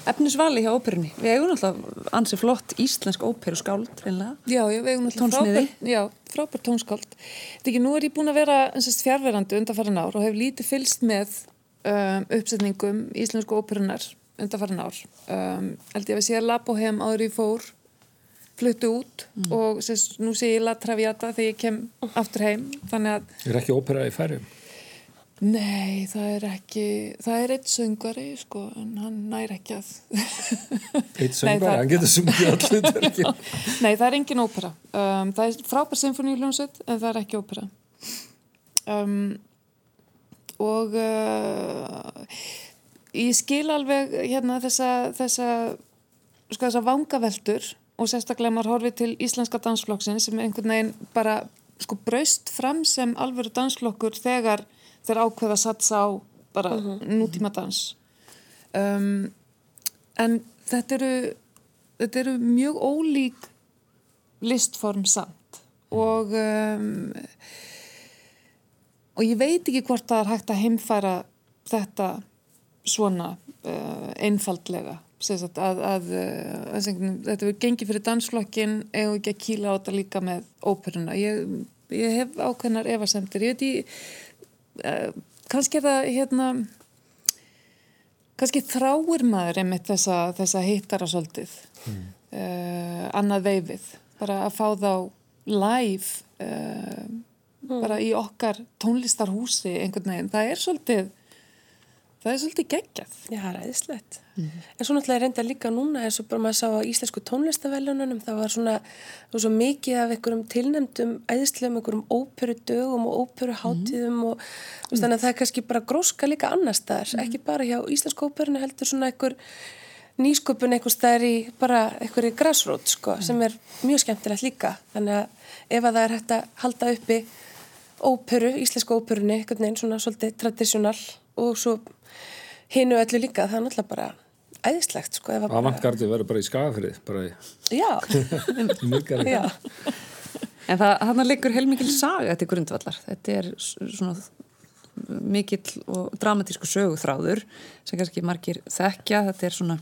efnisvali hjá óperunni? Við eigum náttúrulega ansi flott íslensk óperu skáld, reynilega. Já, já, við eigum Tónsmiði. frábært, já, frábært tónskáld. Þetta ekki, nú er ég búin að vera einsast, fjárverandi undanfærin ár og hef lítið fylst með um, uppsetningum íslensku óperunar undanfærin ár. Um, held ég að við sé að Labohem áður í fór fluttu út og sérst, nú sé ég La Traviata þegar ég kem aftur heim. Þannig að, er ekki ópera í færi nei, það er ekki, það er eitt söngari, sko, en hann nær ekki að... eitt Nei, söngvar, það- hann getur sungið all hlutverki [LAUGHS] Nei, það er engin ópera. Um, það er frábær symfóníuljónsveit en það er ekki ópera. Um, og uh, ég skil alveg hérna þessa, þessa, sko, þessa vangaveltur og sérstaklega maður horfið til íslenska dansflokksins sem einhvern veginn bara sko braust fram sem alvöru dansflokkur þegar þeir ákveða að satsa á bara nútíma dans. Um, en þetta eru, þetta eru mjög ólík listform samt og um, og ég veit ekki hvort það er hægt að heimfæra þetta svona uh, einfaldlega sagt, að, að, uh, að þetta verður gengið fyrir dansflokkin eða ekki að kýla á þetta líka með óperuna? Ég, ég hef ákveðnar efasemtir ég veit ég uh, kannski er það hérna kannski þráir maður einmitt þessa, þessa hittara svolítið uh, annað veifið. Bara að fá þá live uh, bara í okkar tónlistarhúsi einhvern veginn, það er svolítið það er svolítið geggjað. Já, það er æðislegt. En svo náttúrulega reynda líka núna eins og bara maður sá á íslensku tónlistavelununum það var svona, það var svo mikið af einhverjum tilnefndum, æðislegum einhverjum óperu dögum og óperu hátíðum og mm. þannig að það er kannski bara gróska líka annars þar, ekki bara hjá íslensku óperunu heldur svona einhver nýsköpun einhvers staðar í bara einhverju grassrót sko, sem er mjög skemmtilegt líka. Þannig að ef að það er hægt að halda uppi óperu, íslensku óperunni hinu öllu líka það er náttúrulega bara æðislegt sko, að Avantgardi verður bara í skafrið, bara í, já, [LAUGHS] já, En það, þarna liggur heilmikil saga til grundvallar. Þetta er svona mikill og dramatísku söguþráður sem kannski margir þekkja. Þetta er svona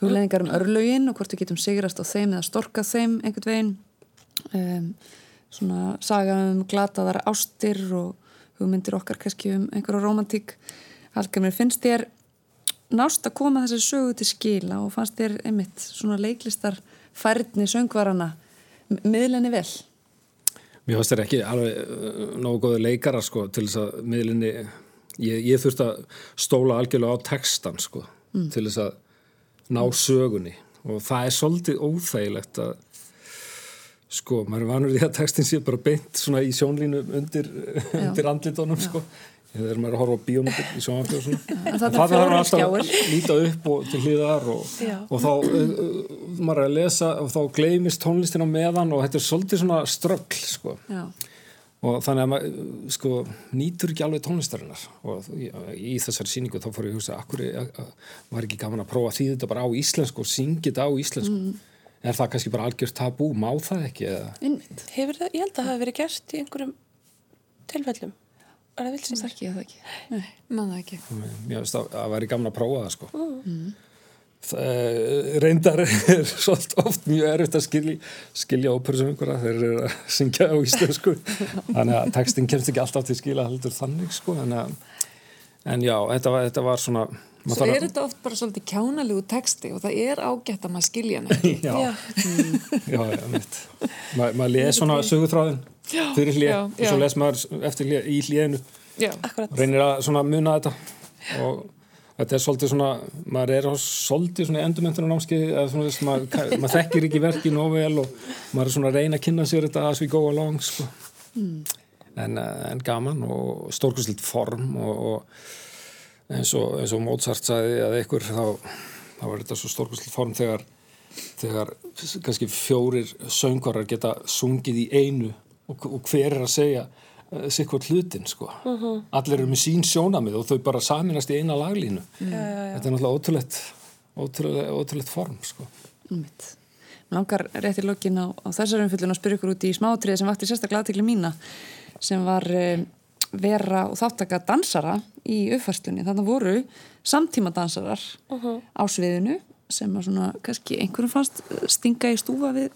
hugleðingar um örlögin og hvort við getum sigrast á þeim eða storkað þeim einhvern veginn. Um, svona saga um glataðar ástir og hugmyndir okkar kannski um einhverja romantík. Hallgrimur, finnst þér nást að koma þessari sögu til skila og fannst þér einmitt svona leiklistar færni söngvarana miðlenni vel? Mér fannst þér ekki alveg uh, nógu góði leikara sko til þess að miðlinni, ég, ég þurfti að stóla algjörlega á textan sko til þess að ná sögunni. Og það er svolítið óþægilegt að sko, maður er vanur því að textin sé bara beint svona í sjónlínu undir, undir andlitónum sko þegar maður er að horfa á bíómyndir í sjónvarpi og svona. [LAUGHS] En það þarf alltaf að líta upp og til hliðar og, og þá maður er að lesa og þá gleymist tónlistin á meðan og þetta er svolítið svona ströggl sko. Og þannig að maður sko nýtur ekki alveg tónlistarinnar. Og í, í þessari síningu þá fór ég að hugsa akkur var ekki gaman að prófa að þýða þetta bara á íslensku og syngja þetta á íslensku? Er það kannski bara algjört tabú, má það ekki hefur það, ég held að það hafi verið gert í einhverjum tilfellum er það vilsins Það ekki, það ekki. Nei, það ekki. mér finnst að það væri gaman að prófa það sko. Það, reyndar [LAUGHS] er svolítið oft mjög erfitt að skilja, skilja óperu sem einhverja. Þeir eru að syngja á íslensku. [LAUGHS] Þannig að textin kemst ekki alltaf til skila heldur þannig sko. En, að, en já, þetta var, þetta var svona maður Svo er þetta oft bara svolítið kjánalegu texti og það er ágætt að maður skilja hann ekki. [LAUGHS] já, Já. já, já, mitt Ma, maður les svona sögutráðin fyrir hlið, og svo les maður eftir hlið, í hliðinu Já, akkurat, reynir að svona muna þetta. Og þetta er svolítið svona maður er á svolítið svona endurmentunar námskeið eða svona þess að maður, maður þekkir ekki verkið nóg vel og maður er svona að reyna að kynna sér þetta as we go along sko. en, eh, en gaman og stórkustlitt form og, og eins og, eins og Mozart sagði að einhver þá, þá var þetta svo stórkustlitt form þegar þegar kannski fjórir söngvarar geta sungið í einu og, og hver er að segja uh, sikkvort hlutin sko. Allir eru með sín sjónamið og þau bara saminast í eina laglínu. Þetta er náttúrulega ótrúlegt ótrúlegt, ótrúlegt form sko. Mér langar rétt í lokin á, á þessar umfyllun að spyrja ykkur út í smáatriði sem vakti sérstaklega aðtekli mína sem var um, vera og þáttaka dansara í uppfærslunni. Þannig voru samtíma dansarar á sviðinu sem að svona kannski einhverjum fannst eh, stinga í stúfa við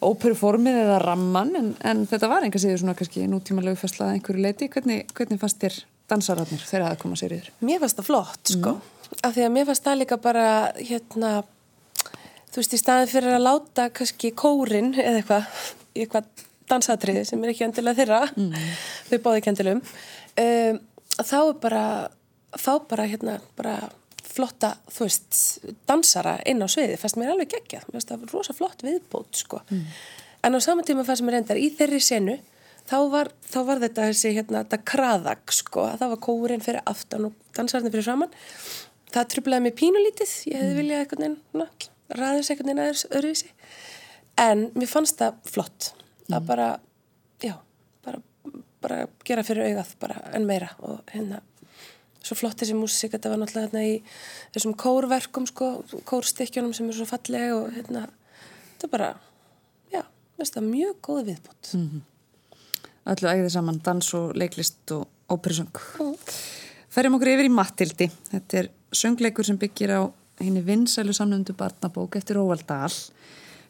óperuformið eða ramman en, en þetta var síður svona kannski nútímalega uppfærsla að einhverju leiti. Hvernig, hvernig fannst þér dansararnir þegar það koma sér yfir? mér fannst það flott sko, af því að mér fannst það líka bara hérna þú veist, í staðin fyrir að láta kannski kórin eða eitthvað eitthvað dansatriði sem er ekki endilega þeirra. Þau báði ekki endilum um, þá er bara fá bara hérna bara flotta, þú veist, dansara inn á sviði, fannst mér alveg geggjað. Mér fannst það rosa flott viðbót, sko. En á saman tíma fannst mér reyndar í þeirri senu þá var, þá var þetta þessi hérna, þetta kraðag, sko. Það var kórin fyrir aftan og dansarnir fyrir framann það trublaði mig pínulítið. Ég hefði viljað eitthvað neina ræðis eitthvað neina öðruvísi. En mér fannst það flott að bara, já bara, bara gera fyrir augað bara en meira og hérna svo flott þessi músík, þetta var náttúrulega hérna í þessum kórverkum sko kórstykkjónum sem er svo falleg og hérna þetta er bara, já veist það, mjög góð viðbútt öllu ægði saman dans og leiklist og óperusöng. Færum okkur yfir í Mattildi. Þetta er söngleikur sem byggir á henni vinsælu samnöndu barnabók eftir Róald Dahl.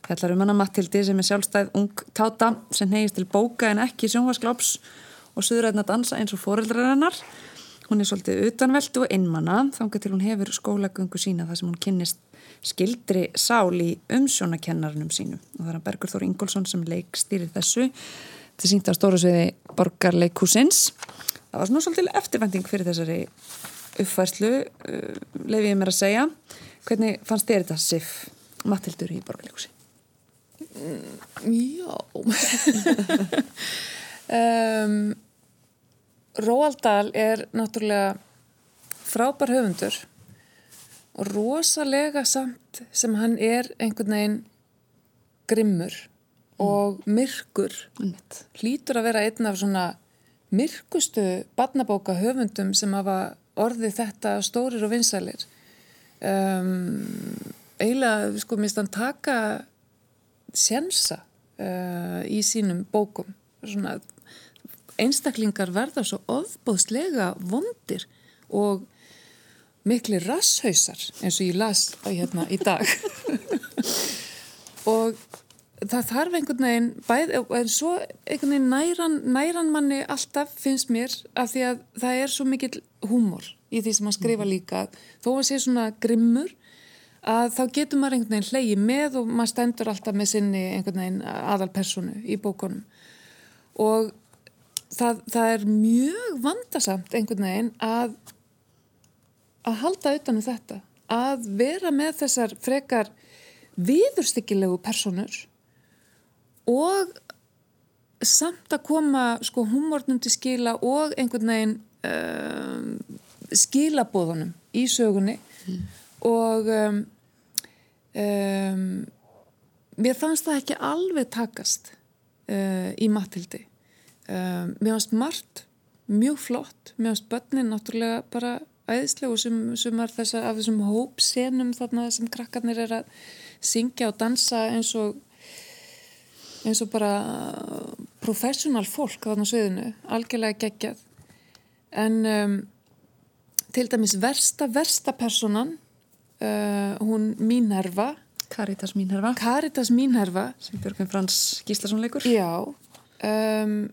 Fjallar um hana Mattildi sem er sjálfstæð ung táta sem neyist til bóka en ekki sjónvaskláps og suðræðna dansa eins og foreldrar hennar. Hún er svolítið utanveldu og einmana þangað til hún hefur skólagöngu sína þar sem hún kynnist skildri sál í umsjónakennarnum sínum. Og það er að Bergur Þór Ingólfsson sem leik stýrir þessu. Er sínt á stóra sviði borgarleikusins. Það var svona svolítið eftirvending fyrir þessari uppfærslu, uh, lefi ég mér að segja. Hvernig fannst þér þetta Sif, Mattildur í borgarleikusi? Já. um, Róald Dahl er náttúrulega frábær höfundur rosalega samt sem hann er einhvern veginn grimmur og myrkur Einmitt. hlýtur að vera einn af svona myrkustu barnabóka höfundum sem hafa orðið þetta stórir og vinsælir um, eiginlega sko minnst hann taka sjensa uh, í sínum bókum. Svona einstaklingar verða svo ofbóðslega vondir og mikli rasshausar eins og ég las hérna í dag. [LAUGHS] Og það þarf einhvern veginn bæð, en svo einhvern veginn næran, næran manni alltaf finnst mér af því að það er svo mikill húmor í því sem hann skrifa líka. Þó að sé svona grimmur að þá getur maður einhvern veginn hlegi með og maður stendur alltaf með sinni einhvern veginn aðalpersonu í bókunum og það, það er mjög vandasamt einhvern veginn að að halda utanum þetta að vera með þessar frekar viðurstyggilegu personur og samt að koma sko humornum til skila og einhvern veginn um, skilabóðunum í sögunni mm. og um, um, mér fannst það ekki alveg takast uh, í Matildi mér fannst margt mjög flott, mér fannst börnin náttúrulega bara æðislega og sem, sem er þess að af þessum hópsenum þarna sem krakkarnir er að syngja og dansa eins og eins og bara professional fólk þarna á sviðinu, algjörlega geggjað. En um, til dæmis versta, versta personan uh, hún Mínherfa Caritas Mínherfa Caritas Mínherfa sem Björgvin Frans Gíslason leikur. Já. Um,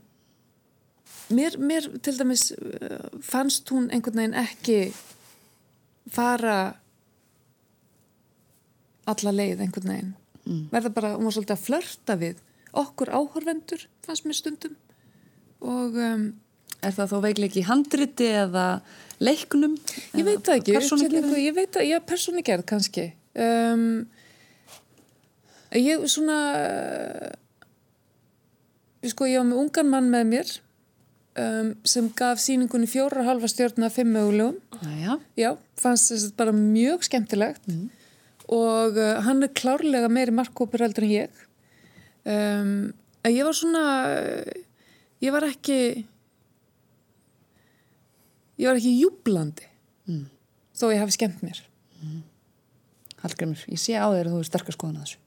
mér, mér til dæmis uh, fannst hún einhvern veginn ekki fara alla leið einhvern veginn. Mm. verða bara, hún var svolítið að flörta við okkur áhorvendur fannst mér stundum. Og um, Er það þó veikleiki í handriti eða leiknum? Ég veit það ekki, uppsetningu, ég veit að, já, persónigerð kannski um, ég svona sko ég var með ungan mann með mér um, sem gaf síningunni fjóra og halva stjórna fimm mögulegum Jæja. já, fannst þess að bara mjög skemmtilegt mm. og uh, hann er klárlega meiri markkópur heldur en ég um, ég var svona ég var ekki ég var ekki júblandi mm. þó ég hafi skemmt mér mm. Hallgrimur, ég sé á þér að þú er sterkast skoðan að þessu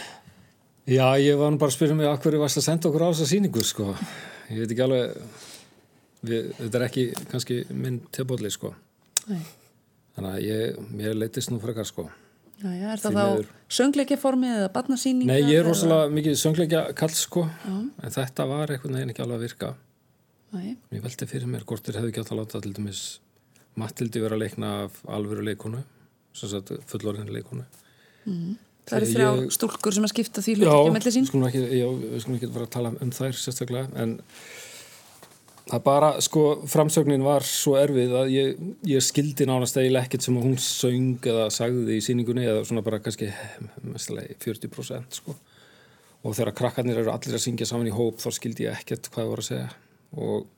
[LAUGHS] Já, ég var nú bara að spyrja mig að hverju varst að senda okkur á þessa síningu sko. ég veit ekki alveg við, þetta er ekki kannski minn tilbóðli sko. þannig að ég, mér leytist nú frekar sko. Já, já, er það þá söngleikjaformi eða barnasýninga? Nei, ég er rosalega mikið söngleikja kall sko, já. en þetta var einhvern veginn ekki alveg að virka Nei. Ég veldi fyrir mér hvort þér hefði átt að láta til dæmis Matildi vera að leikna af alvöru leikonu fullorðin leikonu mm. Það eru þrjá ég... stúlkur sem að skipta því hluti mellir sín Já, ekki, já, við skulum ekki vera að tala um þær sérstaklega en það bara, sko, framsögnin var svo erfið að ég, ég skildi nánast eiginlega ekkert sem hún söng eða sagði í síningunni eða svona bara kannski mestlega 40% sko og þegar krakkarnir eru allir að syngja saman í hóp þá skildi ég ekkert hvað það voru að segja og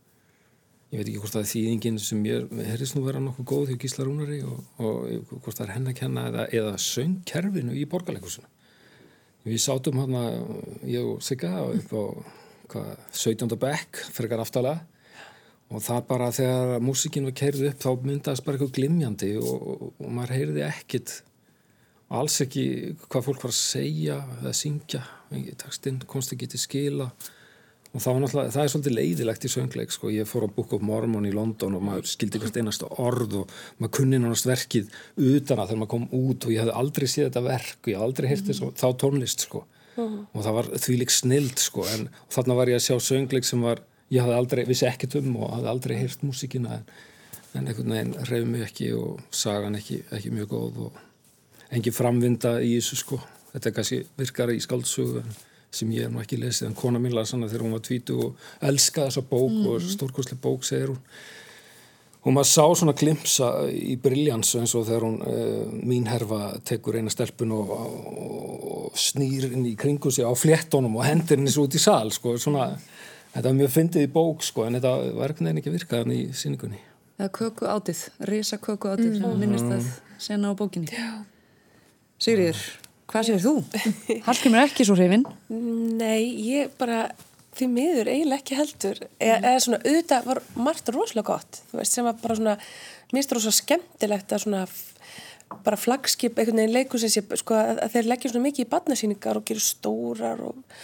ég veit ekki hvort það er þýðingin sem ég herðist nú vera nokkuð góð hjá Gísla Rúnari og, og hvort það er henn að kenna eða, eða söngkerfinu í borgarleikusinu við sátum hann að ég og Sigga upp á hvað, 17. bekk frekar aftalega. Og það bara þegar músikinn var kerðið upp þá myndaðist bara eitthvað glimjandi og, og, og maður heyrði ekkit alls ekki hvað fólk var að segja eða syngja. Tekstinn komst ekki til skila. og það, það er svolítið leiðilegt í söngleik sko. ég fór á Book of Mormon í London og maður skildi hvert einasta orð og maður kunni náttúrulega verkið utan að þegar maður kom út og ég hef aldrei séð þetta verk og ég hef aldrei heyrtið mm. þá tónlist sko. mm. og það var þvílik snild sko. en þarna var ég að sjá söngleik sem var, ég hafði aldrei, vissi ekkert um og hafði aldrei heyrt músikina en, en einhvern veginn reyði mig ekki og sagan ekki, ekki mjög góð og engin framvinda í þessu sko þetta kannski virkara í skáldsögu en sem ég hef nú ekki lesið en kona mín las hana þegar hún var tvítu og elskaði þessa bók mm. og stórkosli bók segir hún og maður sá svona glimpsa í briljans eins og þegar hún uh, mín herfa tekur eina stelpun og, og snýr inn í kringu sig á fléttonum og hendur henni svo út í sal sko, svona, þetta var mjög fyndið í bók sko, en þetta var ekki nefn ekki virkaðan í síningunni eða köku átið, risa köku átið Mm. minnist það sena á bókinni Já. Hvað sér þú? Hallgrimur ekki svo hrifin. Nei, ég bara því miður eiginlega ekki heldur. Eða, eða svona auðvitað var margt rosalega gott þú veist sem var bara svona minnst rosalega skemmtilegt að svona bara flagskip einhvern veginn leikur sem sé sko að þeir leggja svona mikið í badnasýningar og gerir stórar og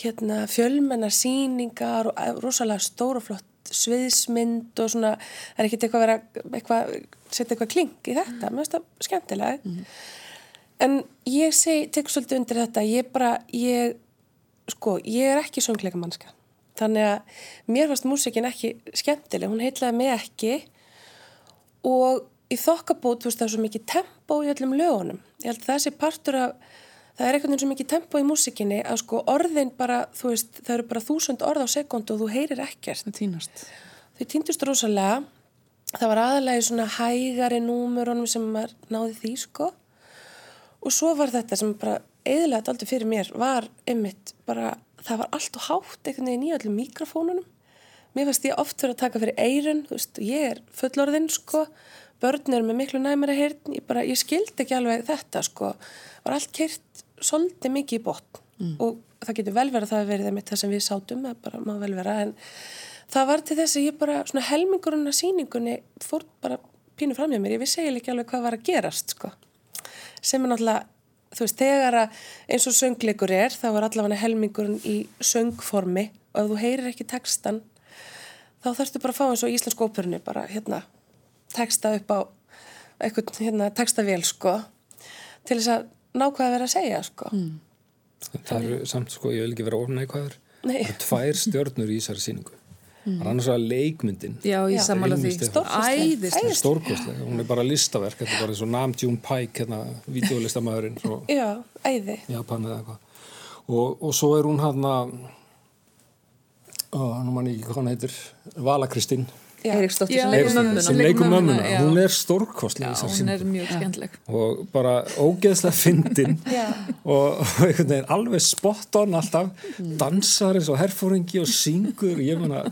hérna fjölmennar sýningar og rosalega stór og flott sviðsmynd og svona er ekkert eitthvað að vera eitthvað, setja eitthvað kling í þetta, mér finnst það skemmtilega En ég segi, tek svolítið undir þetta, ég bara, ég, sko, ég er ekki söngleika mannska. Þannig að mér fannst músikin ekki skemmtileg, hún heitlaði mig ekki og í þokkabót, þú veist, það er svo mikið tempo í öllum lögunum. Ég held að það sé partur af, það er einhvern veginn svo mikið tempo í músikinni að sko orðin bara, þú veist, það eru bara þúsund orð á sekundu og þú heyrir ekkert. Það týnast Þau týndust rosalega, það var aðalega í svona hægari númurunum sem maður náði því, sko. Og svo var þetta sem bara eðlægt aldrei fyrir mér var einmitt bara, það var allt og hátt einhvern veginn í öllum mikrofónunum. Mér fannst ég oft fyrir að taka fyrir eirun, veist, ég er fullorðinn, sko, börn eru með miklu næmari heyrn, ég bara, ég skildi ekki alveg þetta, sko, var allt kert svolítið mikið í botn. Og það getur vel verið að það verið einmitt það sem við sátum, bara má vel vera, en það var til þess að ég bara, svona helmingurinn af sýningunni fór bara pínu fram hjá mér, ég vissi ekki alveg hvað var að gerast, sko sem er náttúrulega, þú veist, þegar að eins og söngleikur er, þá er allavega helmingurinn í söngformi og ef þú heyrir ekki textan þá þarfstu bara að fá eins og í íslensku óperunni bara, hérna, texta upp á eitthvað, hérna, textavél, sko til þess að ná hvað að vera að segja, sko Það eru samt, sko, ég vil ekki vera ofnækvæður. Nei. Það eru tvær stjörnur í þessari síningu. Það er annars vegar leikmyndin. Já, ég Já. sammála því. Æðislega. Stórkostlega. Hún er bara listaverk. Þetta er bara eins og Nam June Paik, hérna, videolistamæðurinn frá Já, æði. Og, og svo er hún hann að, nú mann ég ekki hvað hann heitir, Vala Kristín. Eiríksdóttir sem leikur mömmuna sem leikur mömmuna. Hún er stórkostlega í Já, hún er mjög skemmtileg. og bara ógeðslega fyndin. [LAUGHS] Og og einhvern veginn alveg spot on alltaf. Dansar eins og herfóringi og syngur. Ég meina,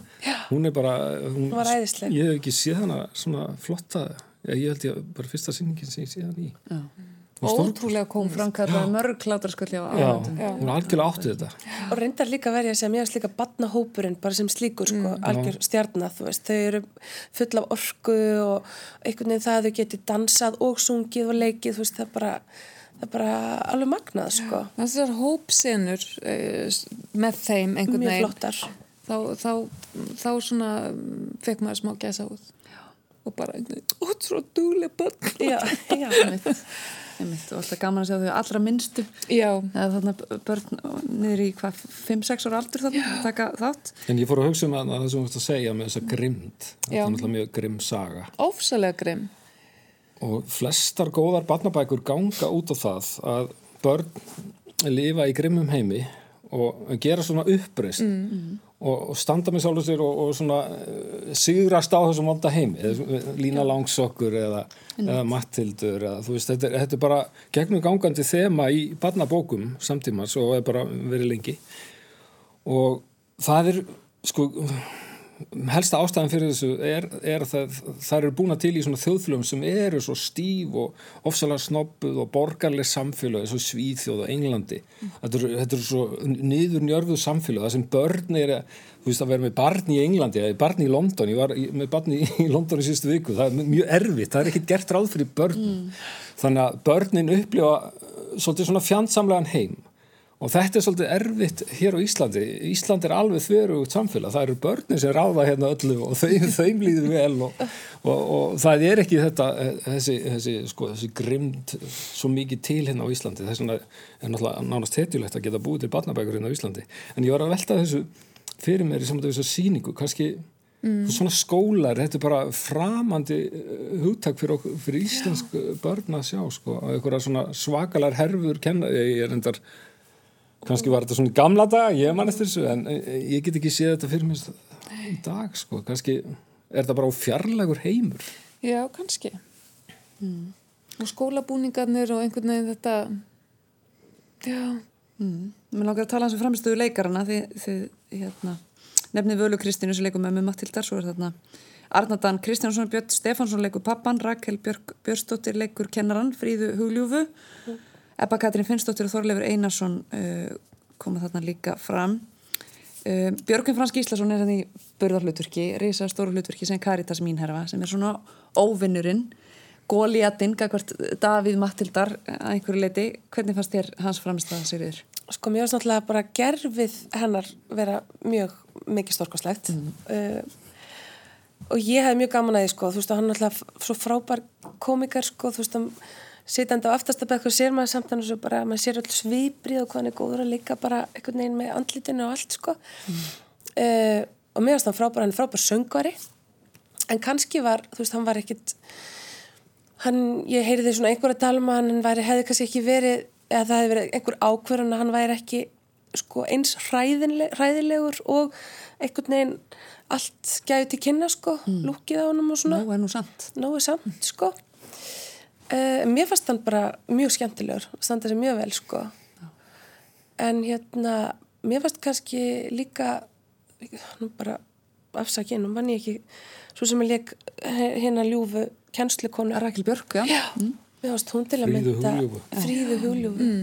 hún er bara hún, Hún var æðisleg. ég hef ekki séð hana svona flotta. Ég, ég held ég bara fyrsta sýningin sem ég séð hann í. Já. Hún Ótrúlega Hún komið. framkallaði mörg klátrasköldi á já, áhundum hún er algjörlega áttið þetta Og reyndar líka að verja sem ég veist líka badnahópurinn bara sem slíkur sko, algjör stjarnar þú veist, þau eru full af orku og einhvern veginn það að þau geti dansað og sungið og leikið, þú veist, það er bara það er bara alveg magnað sko Þessar hópsenur eh, með þeim einhvern mjög veginn. flottar Þá, þá, þá svona mm, fekk maður smá gæsa út. Og bara, dúlega börn. Já, já. [LAUGHS] og alltaf gaman að sjá þau allra minnstu. Já, eða þarna börn niður í hvað 5-6 ára aldur þarna að taka þátt. En ég fór að hugsa um að það sem þú veist að segja með þessa grimd þetta er náttúrulega mjög grimm saga. Ofsalega grimm. og flestar góðar barnabækur ganga út á það að börn lifa í grimmum heimi og gera svona uppreist og, og standa með sjálfur sér og, og svona uh, sigrast á þessum vonda heimi. Eða lína langsokkur eða, eða mattildur eða þú veist, þetta er, þetta er bara gegnum gangandi þema í barnabókum samtímans og er bara verið lengi. Og það er sko helsta ástæðan fyrir þessu er, er að það, það eru búna til í svona þjóðflöfum sem eru svo stíf og ofsalega snobbuð og borgarleg samfélag eins og Svíþjóð og Englandi. Þetta eru, þetta eru svo niður njörfuð samfélag það sem börn er að þú veist að vera með barn í Englandi eða barn í London, ég var með barn í, í London í síðustu viku, það er mjög erfitt. Það er ekkert gert ráð fyrir börn þannig að börnin upplifa svolítið svona fjandsamlegan heim Og þetta er svolítið erfitt hér á Íslandi. Ísland er alveg þverugt samfélag. Það eru börnin sem ráða hérna öllu og þeim, [LAUGHS] þeim líður vel og, og, og það er ekki þetta, þessi, þessi, sko, þessi grimd svo mikið til hérna á Íslandi. Þess vegna er náttúrulega nánast hetjulegt að geta búið til barnabækur hérna á Íslandi. En ég var að velta þessu fyrir mér í saman þessu síningu. Kannski svona skólar, þetta er bara framandi eh, hugtak fyrir, okkur, fyrir íslensk börn að sjá sko. Og einhverja svona svakalar herfur kenna, ég er endar kannski var þetta svona gamla dag, ég man eftir þessu en eh, ég get ekki séð þetta fyrir mér í dag sko, kannski er þetta bara á fjarlægur heimur. Já, kannski. Og skólabúningarnir og einhvern veginn þetta, já, Mér langar að tala hans um framistöðu leikarana því, því hérna, nefnið Völu Kristínu sem leikum með með Matildar svo er þarna Arnadan Kristjánsson Björn Stefánsson leikur pappan, Rakel Björk Björnsdóttir leikur kennaran, Fríðu Hugljúfu mm. Ebba Katrin Finnsdóttir og Þorleifur Einarsson uh, koma þarna líka fram. Uh, Björgvin Fransk Íslason er hann í börðarhlutverki, reysa stóru hlutverki sem Karitas Mínherfa sem er svona óvinnurinn. Góliatinn, gagvart Davíð Mattildar að einhverju leiti, hvernig fannst þér hans framstæða Sigriður? Sko mér finnst náttúrulega bara gerfið hennar vera mjög mikið stórkoslegt mm. uh, og ég hef mjög gaman að því sko, þú veist að hann er náttúrulega svo frábær komikar sko, þú veist að sitjandi á aftastabæk og sér maður samt svo bara, maður sér alls viðbrið og hvað hann er góður að líka bara einhvern veginn með andlitinu og allt sko mm. uh, og mér finnst hann frábær, hann er frábær söngvari en kannski var, þú veist, hann var ekkit hann, ég heyriði svona einhverja talma, um hann væri, hefði kannski ekki verið eða það hefði verið einhver ákverðan að hann væri ekki sko, eins hræðilegur og einhvern veginn allt gæði til kynna sko, mm. lúkið á hann og svona. Nó er nú samt. Nó er samt sko. Uh, mér fannst hann bara mjög skemmtilegur, standað sér mjög vel sko. Já. En hérna, mér fannst kannski líka, nú bara afsakið, nú mann ég ekki, svo sem ég leik hérna ljúfu kjænslukonu. Rækil Björk, já. Já. Mm. Mér varst hún til að mynda Fríðu Huljúfu mm.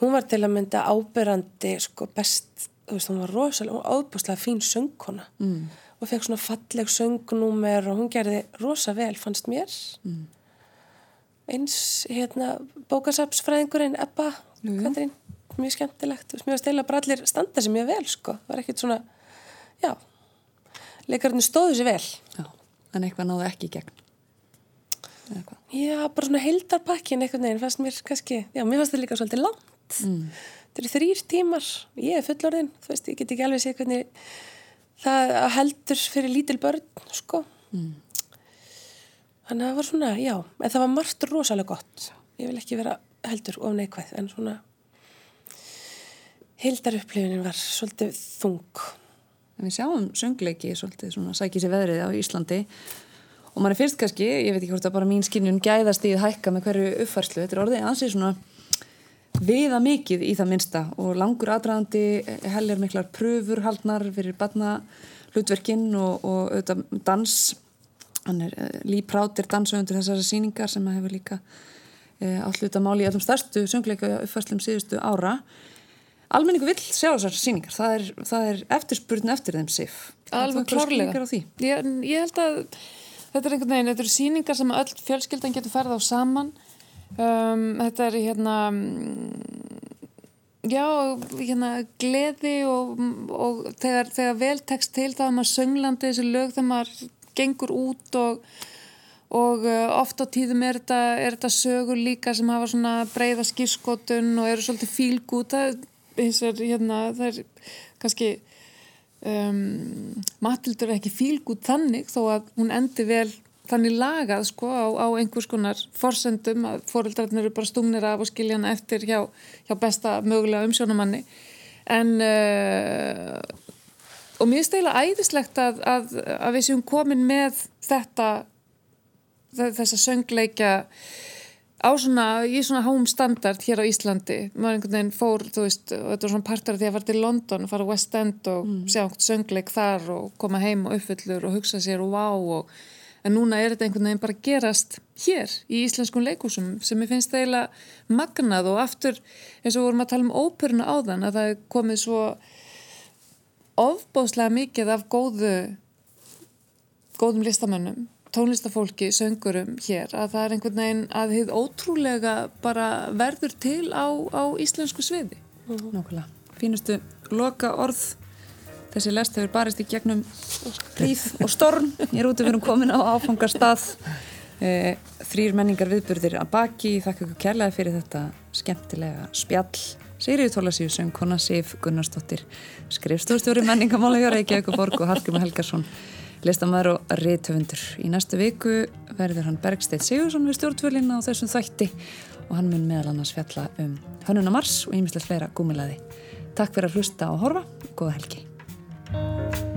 hún var til að mynda áberandi sko best, þú veist, hún var rosalega hún var ábúslega fín söngkona mm. og fekk svona falleg söngnúmer og hún gerði rosa vel, fannst mér mm. Eins hérna bókasapsfræðingurinn Ebba, Katrín mjög skemmtilegt, var stila bara allir standa sem mjög vel, sko, það var ekkert svona já, leikarinn stóðu sér vel. Já, en eitthvað náðu ekki í gegn. Já, bara svona heldarpakkin einhvern veginn fannst mér kannski, já, mér fannst þetta líka svolítið langt. Mm. þetta eru þrýr tímar ég er fullorðin, þú veist, ég get ekki alveg sé hvernig það heldur fyrir lítil börn, sko. Mm. Þannig að það var svona, já en það var margt rosalega gott. Ég vil ekki vera heldur of neikvæð en svona heldarupplifunin var svolítið þung. En Við sjáum söngleiki svolítið svona sækið sér veðrið á Íslandi. Og mann er fyrst kannski, ég veit ekki hvort að bara mín skinnjun gæðast í að hækka með hverju uppfærslu þetta er orðið ansið svona viða mikið í það minsta og langur aðræðandi hellir miklar pröfur haldnar fyrir batna hlutverkinn og, og dans hann er uh, líprátir dansauðundur þessari síningar sem hefur líka uh, alluta máli í allum stærstu söngleika uppfærslum síðustu ára. Almenningu vill sjá þessar síningar það er, það er eftirspurn eftir þeim sif. Alveg klárlega. ég, ég held að þetta er einhvern veginn, þetta eru síningar sem öll fjölskyldan getur ferða á saman. Um, þetta er hérna já, hérna gleði og, og þegar, þegar vel tekst til það að maður sönglandi þessu lög þegar maður gengur út og og uh, oft á tíðum er þetta, er þetta sögur líka sem hafa svona breyða skýrskotun og eru svolítið fílgút það hérna, það er kannski um, Matildur er ekki fílgút þannig þó að hún endi vel þannig lagað sko á, á einhvers konar forsendum að fóröldrarnir eru bara stungnir af og skilja hana eftir hjá, hjá besta mögulega umsjónumanni en uh, og mér eiginlega æðislegt að, að, að við séum komin með þetta þessa söngleikja á svona, í svona home standard hér á Íslandi, maður einhvern veginn fór þú veist, og þetta var svona partur af því að fara til London og fara á West End og mm. sjá einhvern söngleik þar og koma heim og uppfyllur og hugsa sér og vá og en núna er þetta einhvern veginn bara gerast hér í íslenskun leikúsum sem ég finnst eiginlega magnað og aftur eins og vorum að tala um óperuna áðan að það komið svo ofbóðslega mikið af góðu góðum listamönnum tónlistafólki, söngurum hér að það er einhvern veginn að þið ótrúlega bara verður til á, á íslensku sviði. Mm. Nákvæmlega. Fínustu loka orð þessi lest hefur barist í gegnum hríð og storm. Ég er út að vera komin á áfangarstað e, þrýr menningar viðburðir að baki. Þakka ykkur kærlega fyrir þetta skemmtilega spjall. Sigriður Tólasíu söng Kona Sif Gunnarsdóttir skrifstofstjóri menningamála hjá Reykjavík og Borg og Hallgjörn Helgarsson listamæður og reytöfundur. Í næstu viku verður hann Bergstedt Sigursson við stjórntvölin á þessum þætti og hann mun meðal annars fjalla um Hönuna Mars og ímislegt fleira gúmilaði. Takk fyrir að hlusta og horfa. Góða helgi.